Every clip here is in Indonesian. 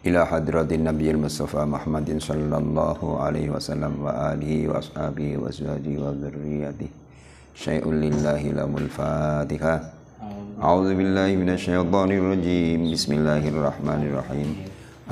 إلى حضرة النبي المصطفى محمد صلى الله عليه وسلم وآله وأصحابه وأزواجه وذريته. شيء لله لا الفاتحة. أعوذ بالله من الشيطان الرجيم. بسم الله الرحمن الرحيم.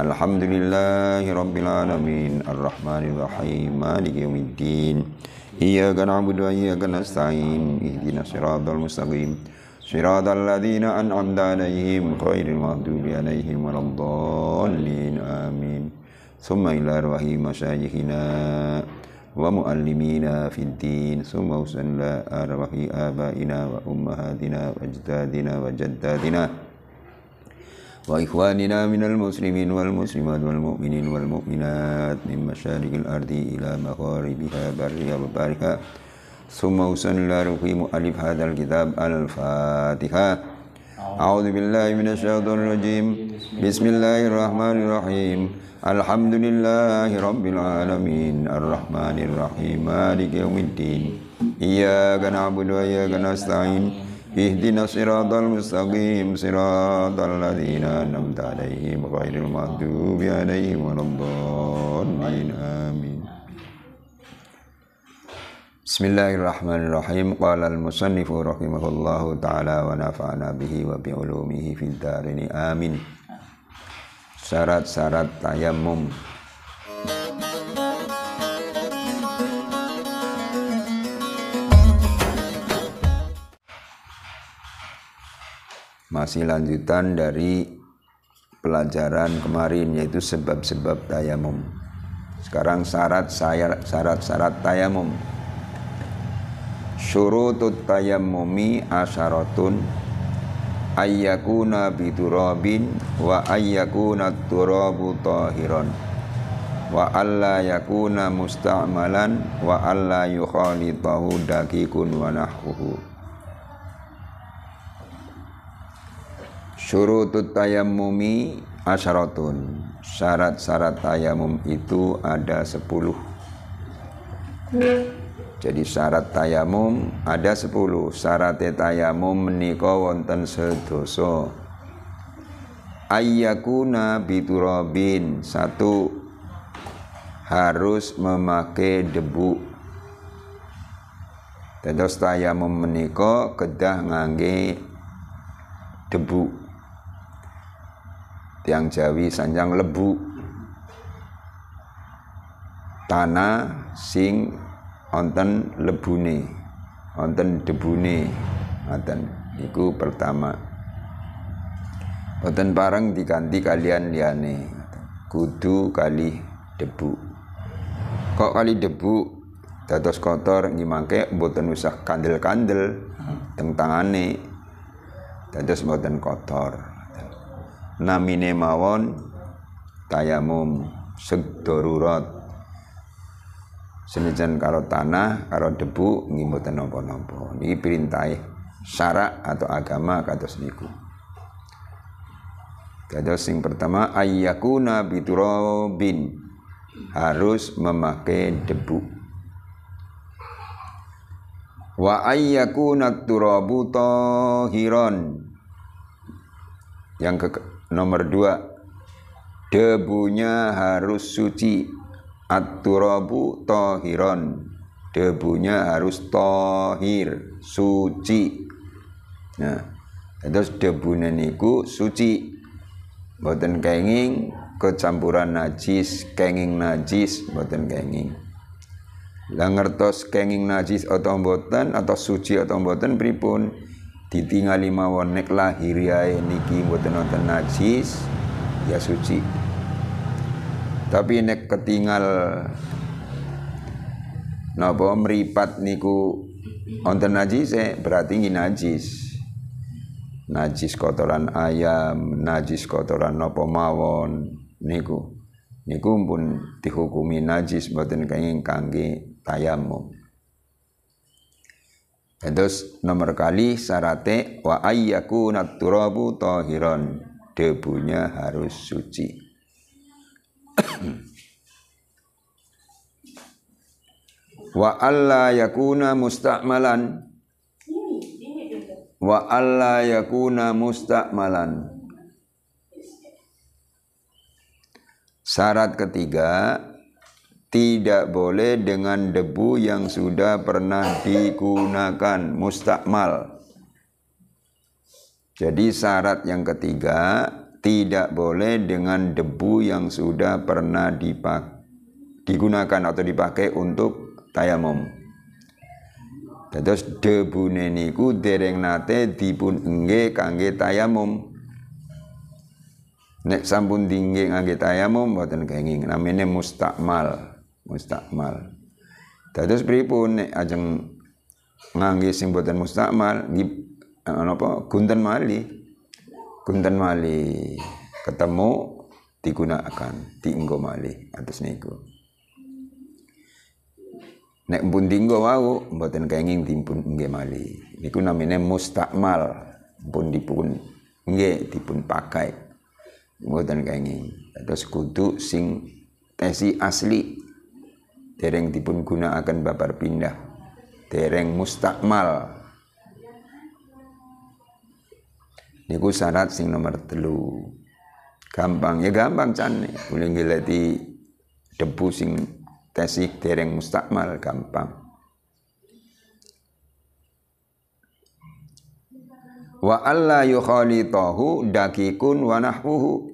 الحمد لله رب العالمين. الرحمن الرحيم. مالك يوم الدين. إياك نعبد وإياك نستعين. اهدنا الصراط المستقيم. صراط الذين أنعمت عليهم غير المغضوب عليهم ولا الضالين آمين. ثم إلى أرواح مشايخنا ومؤلمينا في الدين ثم وصلنا أرواح آبائنا وأمهاتنا وأجدادنا وجداتنا وإخواننا من المسلمين والمسلمات والمؤمنين والمؤمنات من مشارق الأرض إلى مغاربها برها وبارها ثم وصلنا في مؤلف هذا الكتاب الفاتحة. أعوذ بالله من الشيطان الرجيم. بسم الله الرحمن الرحيم. الحمد لله رب العالمين. الرحمن الرحيم. مالك يوم الدين. إياك نعبد وإياك نستعين. اهدنا الصراط المستقيم. صراط الذين أنعمت عليهم غير المغضوب عليهم ولا الضالين. Bismillahirrahmanirrahim. Qala al-musannifu rahimahullahu taala wa nafa'ana bihi wa bi ulumihi fid darini. Amin. Syarat-syarat tayamum. Masih lanjutan dari pelajaran kemarin yaitu sebab-sebab tayamum. Sekarang syarat-syarat syarat-syarat tayamum syurutut tayammumi asyaratun ayyakuna biturabin wa ayyakuna turabu tahiran wa alla yakuna musta'malan wa alla yukhalitahu dakikun wa nahwuhu. Syurutut tayammumi asyaratun syarat-syarat tayamum itu ada sepuluh jadi syarat tayamum ada 10. Syarat tayamum menika wonten sedoso. Ayyakuna biturabin. Satu harus memakai debu. Terus tayamum menika kedah ngangge debu. Tiang Jawi sanjang lebu. Tanah sing wonten lebune. Wonten debune. Ngoten iku pertama. Boten bareng diganti kalian liane kudu kali debu kok kali debu dados kotor ngimangke boten usah kandel-kandel teng tangane. Dados boten kotor. Namine mawon tayamum segdorurat senajan karo tanah karo debu nggih mboten napa-napa niki perintahe syarak atau agama kados niku Kados sing pertama ayyakuna biturabin harus memakai debu. Wa ayyakuna turabu tahiran. Yang ke nomor dua debunya harus suci At-turabu tohiron Debunya harus tohir Suci. Nah Terus debunya niku suci. Boten kenging Kecampuran najis Kenging najis Boten kenging. Lah ngertos kenging najis atau boten Atau suci atau boten pripun? Ditingali mawon nek lahiriae niki boten nonton najis Ya suci tapi nek ketinggal napa meripat niku wonten najis berarti ini najis. Najis kotoran ayam najis kotoran napa mawon niku. Niku pun dihukumi najis mboten kenging kangge tayamum Terus nomor kali syarate wa ayyakuna turabu tahiran. Debunya harus suci. Wa alla yakuna musta'malan wa alla yakuna musta'malan Syarat ketiga tidak boleh dengan debu yang sudah pernah digunakan mustakmal. Jadi syarat yang ketiga tidak boleh dengan debu yang sudah pernah dipak digunakan atau dipakai untuk tayamum. Terus debu niku dereng nate dipun engge kangge tayamum. Nek sampun tinggi ngangge tayamum mboten kenging namanya mustakmal mustakmal. Dados pripun nek ajeng ngangge sing mustakmal nggih napa gunten mali. Gunten mali ketemu digunakan dienggo mali atus niku. Nek pun dinggo wau mboten kenging dipun nggih mali. Niku namine mustakmal pun dipun nggih dipun pakai. Mboten kenging. Terus kudu sing tesi asli dereng dipun gunakaken babar pindah dereng mustakmal niku syarat sing nomor telu. Gampang. Ya gampang can boleh ngelati debu sing tesik dereng mustakmal gampang. Wa alla yukhalitahu dakikun wa nahwuhu.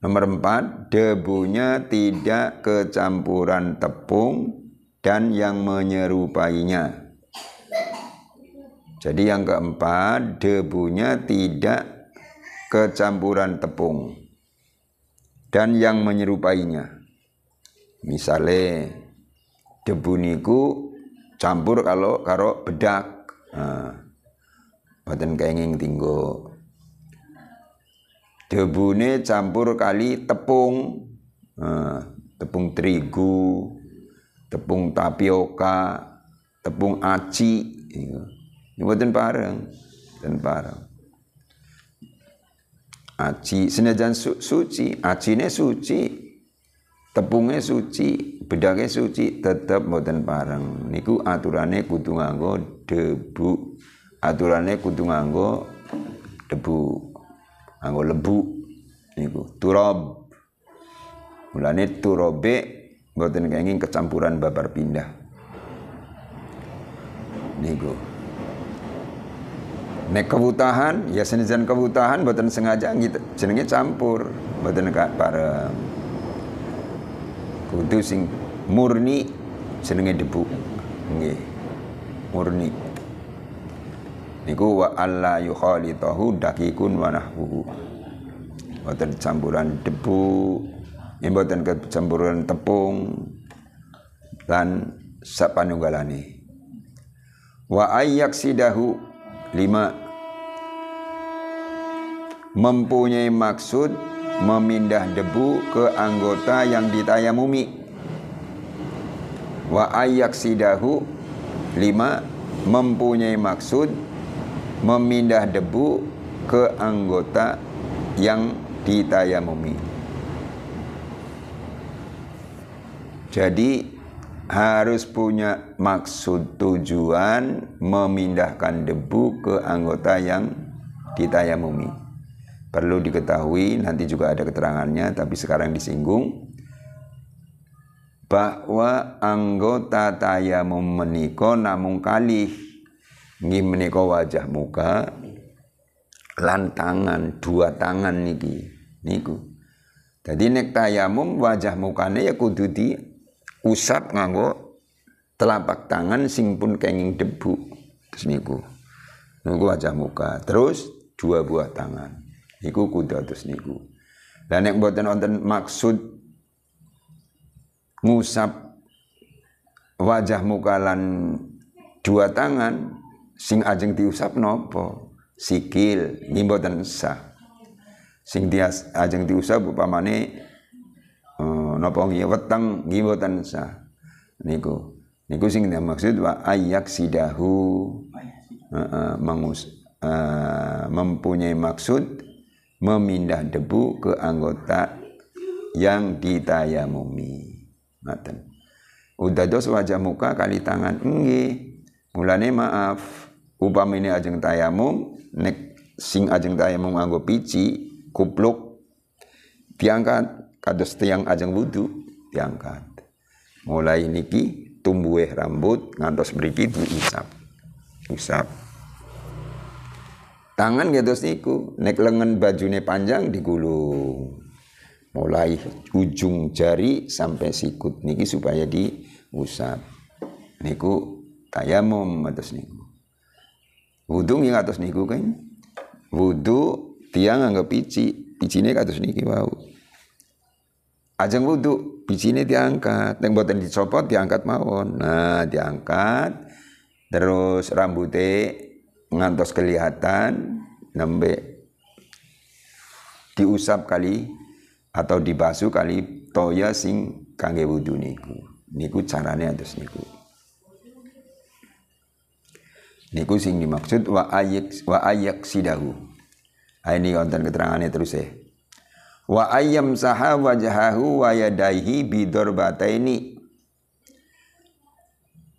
Nomor empat, debunya tidak kecampuran tepung dan yang menyerupainya. Jadi yang keempat, debunya tidak kecampuran tepung dan yang menyerupainya. Misalnya debu niku campur kalau karo bedak. Nah, badan kenging tinggo debune campur kali tepung nah, tepung terigu tepung tapioka tepung aci ini buatan bareng dan bareng. Aci senajan su suci acine suci tepungnya suci bedaknya suci tetap buatan bareng. Niku aturannya kudu nganggo debu. Aturannya kudu nganggo debu. Anggo lebu niku. Turab mulane turabe mboten kenging kecampuran babar pindah. Niku nek kewutahan ya senajan kewutahan mboten sengaja gitu jenenge campur gak bareng. Kudu sing murni jenenge debu nggih. Murni. Niku wa alla yukhalitahu dakikun wa nahwuhu boten campuran debu mboten kecampuran tepung lan sapanunggalane. Wa ayyak sidahu lima. Mempunyai maksud memindah debu ke anggota yang ditayamumi. Wa ayyak sidahu lima. Mempunyai maksud memindah debu ke anggota yang ditayamumi. Jadi harus punya maksud tujuan memindahkan debu ke anggota yang ditayamumi. Perlu diketahui nanti juga ada keterangannya tapi sekarang disinggung bahwa anggota tayamum meniko namun kalih nggih menika wajah muka lan tangan dua tangan niki niku jadi nek tayamum wajah mukane ya kudu di usap nganggo telapak tangan sing pun kenging debu terus niku niku wajah muka. Terus dua buah tangan. Niku kudu terus niku dan nek mboten wonten maksud ngusap wajah muka lan dua tangan sing ajeng diusap nopo sikil. Ngimboten sah. Sing dia ajeng diusap upamane nopo nggih weteng? Ngimboten sah. Niku. Niku sing maksud wa ayak sidahu uh, mengus, uh, mempunyai maksud memindah debu ke anggota yang ditayamumi. Ngaten. Udah dos wajah muka kali tangan enggih mulane maaf upamine ajeng tayamum nek sing ajeng tayamum nganggo pici kupluk diangkat kados tiang ajeng wudhu diangkat. Mulai niki tumbuh rambut ngantos mriki diusap usap tangan kados niku nek lengan bajune panjang digulung. Mulai ujung jari sampai sikut niki supaya diusap. Niku tayamum atas niku. Wudhu nggih atas niku kan wudhu tiang anggap pici picine kados niki wau ajeng wudhu picine diangkat. Yang boten dicopot diangkat mawon. Nah diangkat. Terus rambutnya ngantos kelihatan nembe diusap kali atau dibasuh kali toya sing kangge wudu niku. Niku carane atus niku. Niku sing dimaksud wa ayak wa ayak sidahu. Ah, ini wonten keterangannya terus ya wa ayyam saha wajhahu wa yadaihi ini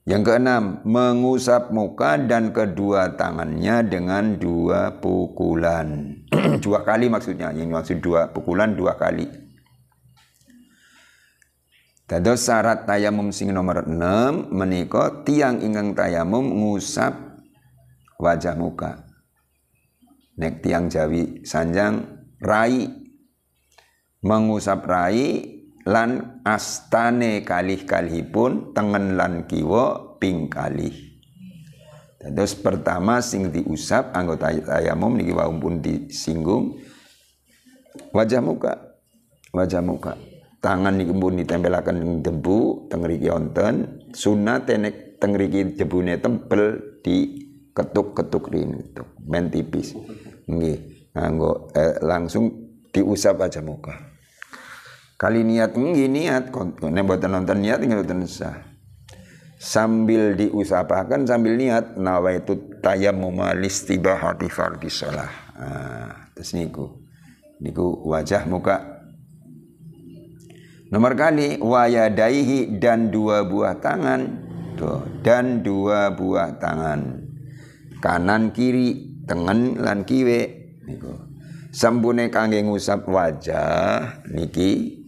yang keenam, mengusap muka dan kedua tangannya dengan dua pukulan. dua kali maksudnya, yang maksud dua pukulan dua kali. Dados syarat tayamum sing nomor 6 menika tiang ingkang tayamum ngusap wajah muka. Nek tiang Jawi sanjang rai mengusap rai lan astane kalih-kalihipun tengen lan kiwa ping kalih. Terus pertama sing diusap anggota tayamum niki wau pun disinggung wajah muka. Wajah muka. Tangan niki pun ditempelaken debu teng mriki wonten sunat tenek teng mriki debune tempel di ketuk-ketuk rintuk men tipis. Nggih, nganggo eh, langsung diusap wajah muka. Kali niat nggih niat nek mboten nonton niat mboten sah. Sambil diusapakan sambil niat nawaitu tayammum listibahati fardhi shalah. Ah, terus niku. Niku wajah muka Nomor kali wayadaihi dan dua buah tangan. Tuh, dan dua buah tangan. Kanan kiri, tengen lan kiwe niku. Sambune kangge ngusap wajah niki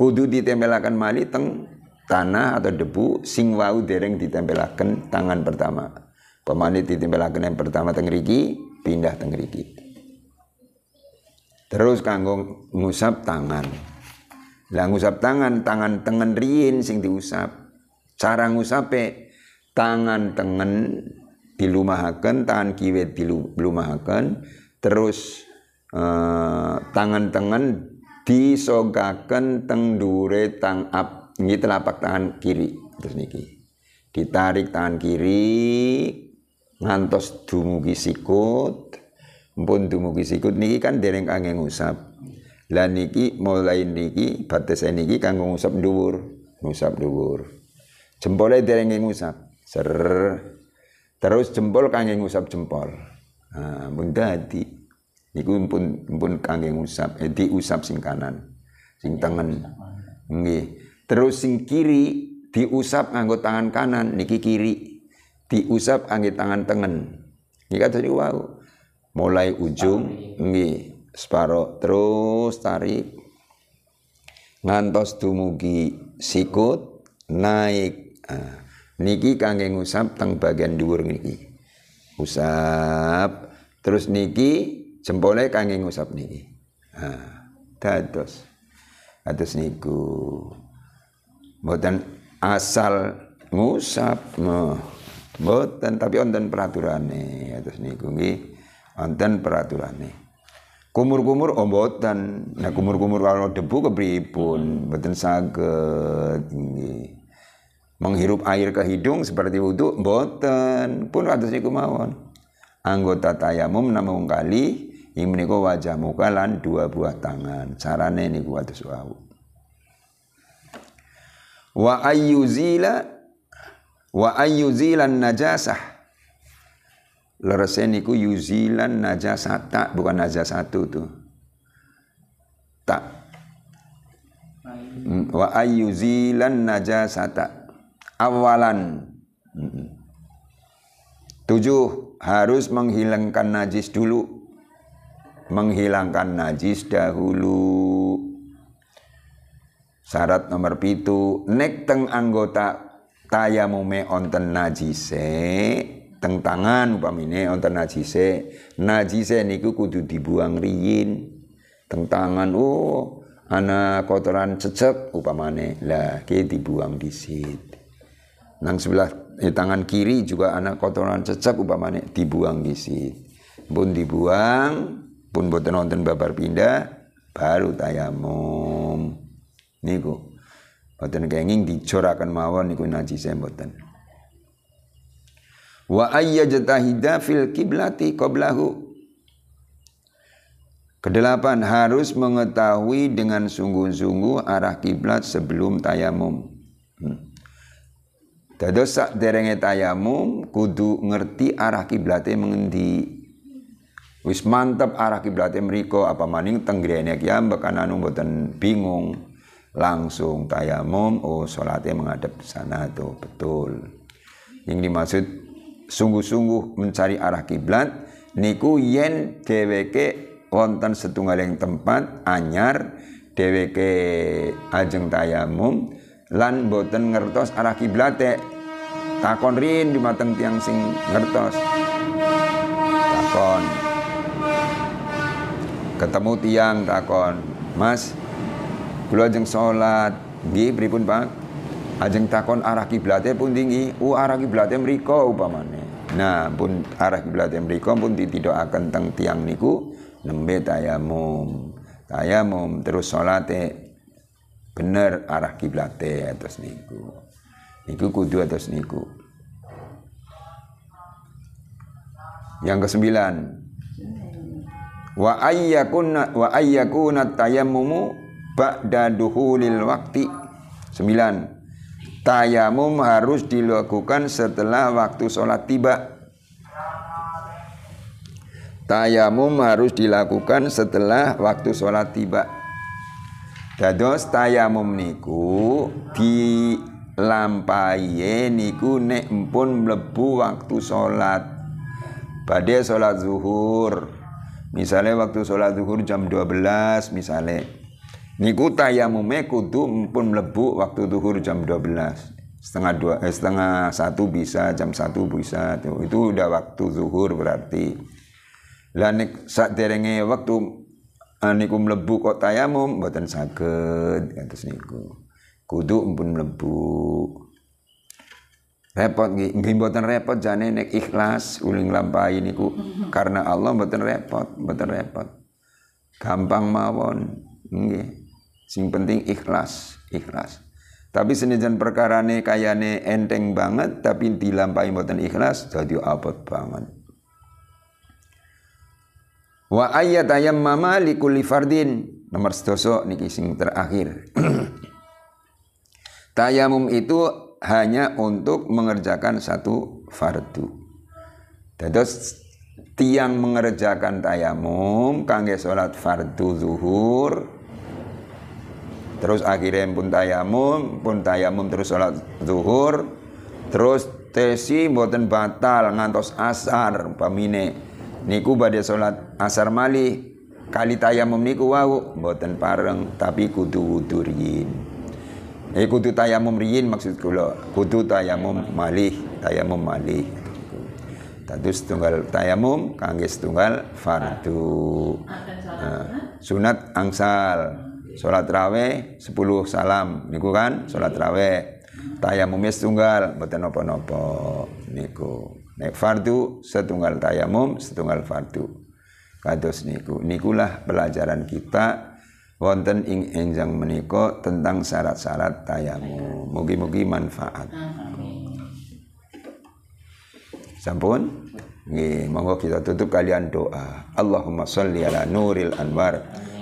kudu ditempelaken mali teng tanah atau debu sing wau dereng ditempelaken tangan pertama. Pemani ditempelaken yang pertama teng riki pindah teng riki. Terus kanggo ngusap tangan. Lah ngusap tangan tangan tengen riin sing diusap. Cara ngusape tangan tengen dilumahaken tangan kiwet dilumahaken terus eh, tangan tengen disogaken teng dure tang ap ini telapak tangan kiri. Terus niki ditarik tangan kiri ngantos dumugi sikut pun dumugi sikut. Niki kan dereng kangge ngusap. Lah niki mulai niki batas niki kanggo ngusap dhuwur ngusap dhuwur. Jempolnya dereng ngusap ser. Terus jempol kangge ngusap jempol. Nah, pun dadi Niku pun pun kangge ngusap, eh, diusap sing kanan, sing tangan. Nggih. Terus sing kiri diusap nganggo tangan kanan, niki kiri. Diusap angge tangan tengen. Niki tadi wow. Mulai ujung nggih, separo terus tarik. Ngantos dumugi sikut naik. Nah, niki kangge ngusap teng bagian dhuwur niki. Usap terus niki jempolnya kangge ngusap niki. Ha, dados. Atus niku. Mboten asal ngusap mboten tapi wonten peraturane atus niku nggih. Wonten peraturane. Kumur-kumur oh nah kumur-kumur kalau debu kepripun? Mboten saged nggih. Menghirup air ke hidung seperti wudhu? Mboten. Pun kados niku mawon. Anggota tayamum namung kali Ing menika wajah muka lan dua buah tangan. Carane niku wados wau. Wa ayyuzila wa ayyuzilan najasah. Lerese niku yuzilan najasata bukan najasatu tuh. Tak. Wa ayyuzilan najasata. Awalan. Tujuh harus menghilangkan najis dulu menghilangkan najis dahulu. Syarat nomor pitu nek teng anggota tayamume onten najise teng tangan upamine onten najise najise niku kudu dibuang riyin. Teng tangan oh ana kotoran cecek upamane. Lah ki dibuang disit nang sebelah eh, tangan kiri juga ana kotoran cecek upamane dibuang disit pun dibuang pun boten wonten babar pindah baru tayamum niku boten kenging dicorakan mawon niku najis mboten wa ayyajtahida fil kiblati qablahu Kedelapan harus mengetahui dengan sungguh-sungguh arah kiblat sebelum tayamum. Hmm. Dados sak derenge tayamum kudu ngerti arah kiblatnya mengendi. Wis mantep arah kiblatnya mriko apa maning tenggrene kiambek anu mboten bingung. Langsung tayamum oh sholatnya menghadap sana tuh betul. Yang dimaksud sungguh-sungguh mencari arah kiblat niku yen dheweke wonten setunggal yang tempat anyar dheweke ajeng tayamum lan boten ngertos arah kiblate takon rin dumateng tiang sing ngertos. Takon ketemu tiang takon mas Kula ajeng salat, nggih pripun Pak? Ajeng takon arah kiblate pun tinggi, u arah kiblate mriku upamane. Nah, pun arah kiblate mriku pun ditidokaken teng tiang niku nembe tayamum. Tayamum terus salate bener arah kiblate atas niku. Niku kudu atas niku. Yang kesembilan, wa ayyakuna wa ayyakuna tayammumu ba'da duhulil waktu. Sembilan. Tayamum harus dilakukan setelah waktu sholat tiba. Tayamum harus dilakukan setelah waktu sholat tiba. Dados tayamum niku di lampai niku nek empun mlebu waktu sholat. Pada sholat zuhur. Misalnya waktu sholat zuhur jam 12 misalnya. Niku tayamume kudu pun mlebu waktu duhur jam 12 setengah dua eh, setengah satu bisa jam satu bisa. Tuh itu udah waktu zuhur berarti. Nik saat derenge waktu uh, niku mlebu kok tayamum mboten saged kados niku. Kudu pun mlebu repot nggih nggih mboten repot jane nek ikhlas uling lampahi niku karena Allah mboten repot mboten repot gampang mawon nggih Sing penting ikhlas, ikhlas. Tapi senajan perkarane kayane enteng banget tapi dilampahi mboten ikhlas jadi abot banget. Wa ayat ayam mama likulli fardin nomor sedoso niki sing terakhir. Tayamum itu hanya untuk mengerjakan satu fardu. Dados tiang mengerjakan tayamum kangge salat fardu zuhur terus akhirnya pun tayamum pun tayamum terus sholat zuhur terus tesi mboten batal ngantos asar pamine niku badhe sholat asar mali kali tayamum niku wau mboten pareng tapi kudu wudu riyin eh kudu tayamum riyin maksud kula. Kudu tayamum malih tayamum malih. Tadu setunggal tayamum kangge setunggal fardu. Nah, sunat angsal. Sholat raweh 10 salam niku kan? Sholat raweh. Tayamum tunggal mboten napa-napa. Niku. Nek fardu setunggal tayamum setunggal fardu. Kados niku. Nikulah pelajaran kita wonten ing enjang menika tentang syarat-syarat tayamum mugi-mugi manfaat. Sampun? Nggih monggo kita tutup kalian doa. Allahumma sholli ala nuril anwar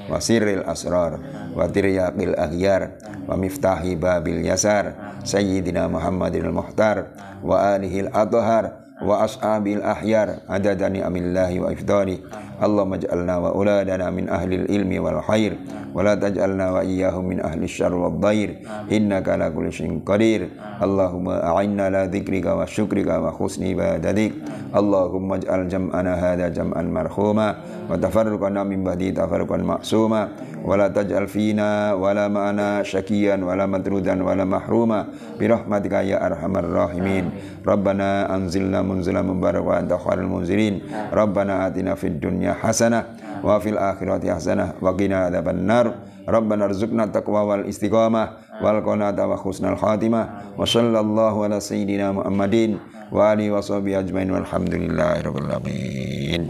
wa sirril asrar wa tiryaqil aghyar wa miftahi babil yasar sayyidina Muhammadil muhtar wa alihil adhar وأصحاب الأحيار عدد نعم الله وإفضاله اللهم اجعلنا وأولادنا من أهل العلم والخير ولا تجعلنا وإياهم من أهل الشر والضير إنك على كل شيء قدير اللهم أعنا على ذكرك وشكرك وحسن عبادتك اللهم اجعل جمعنا هذا جمعا مرحوما وتفرقنا من بعده تفرقا معصوما ولا تجعل فينا ولا معنا شكيا ولا مطرودا ولا محروما برحمتك يا أرحم الراحمين ربنا أنزلنا منزلا مباركا وأنت خير المنزلين. آه. ربنا آتنا في الدنيا حسنة آه. وفي الآخرة حسنة وقنا عذاب النار. ربنا ارزقنا التقوى والاستقامة آه. والقناة وحسن الخاتمة. وصلى الله على سيدنا محمد وآله وصحبه أجمعين والحمد لله رب العالمين.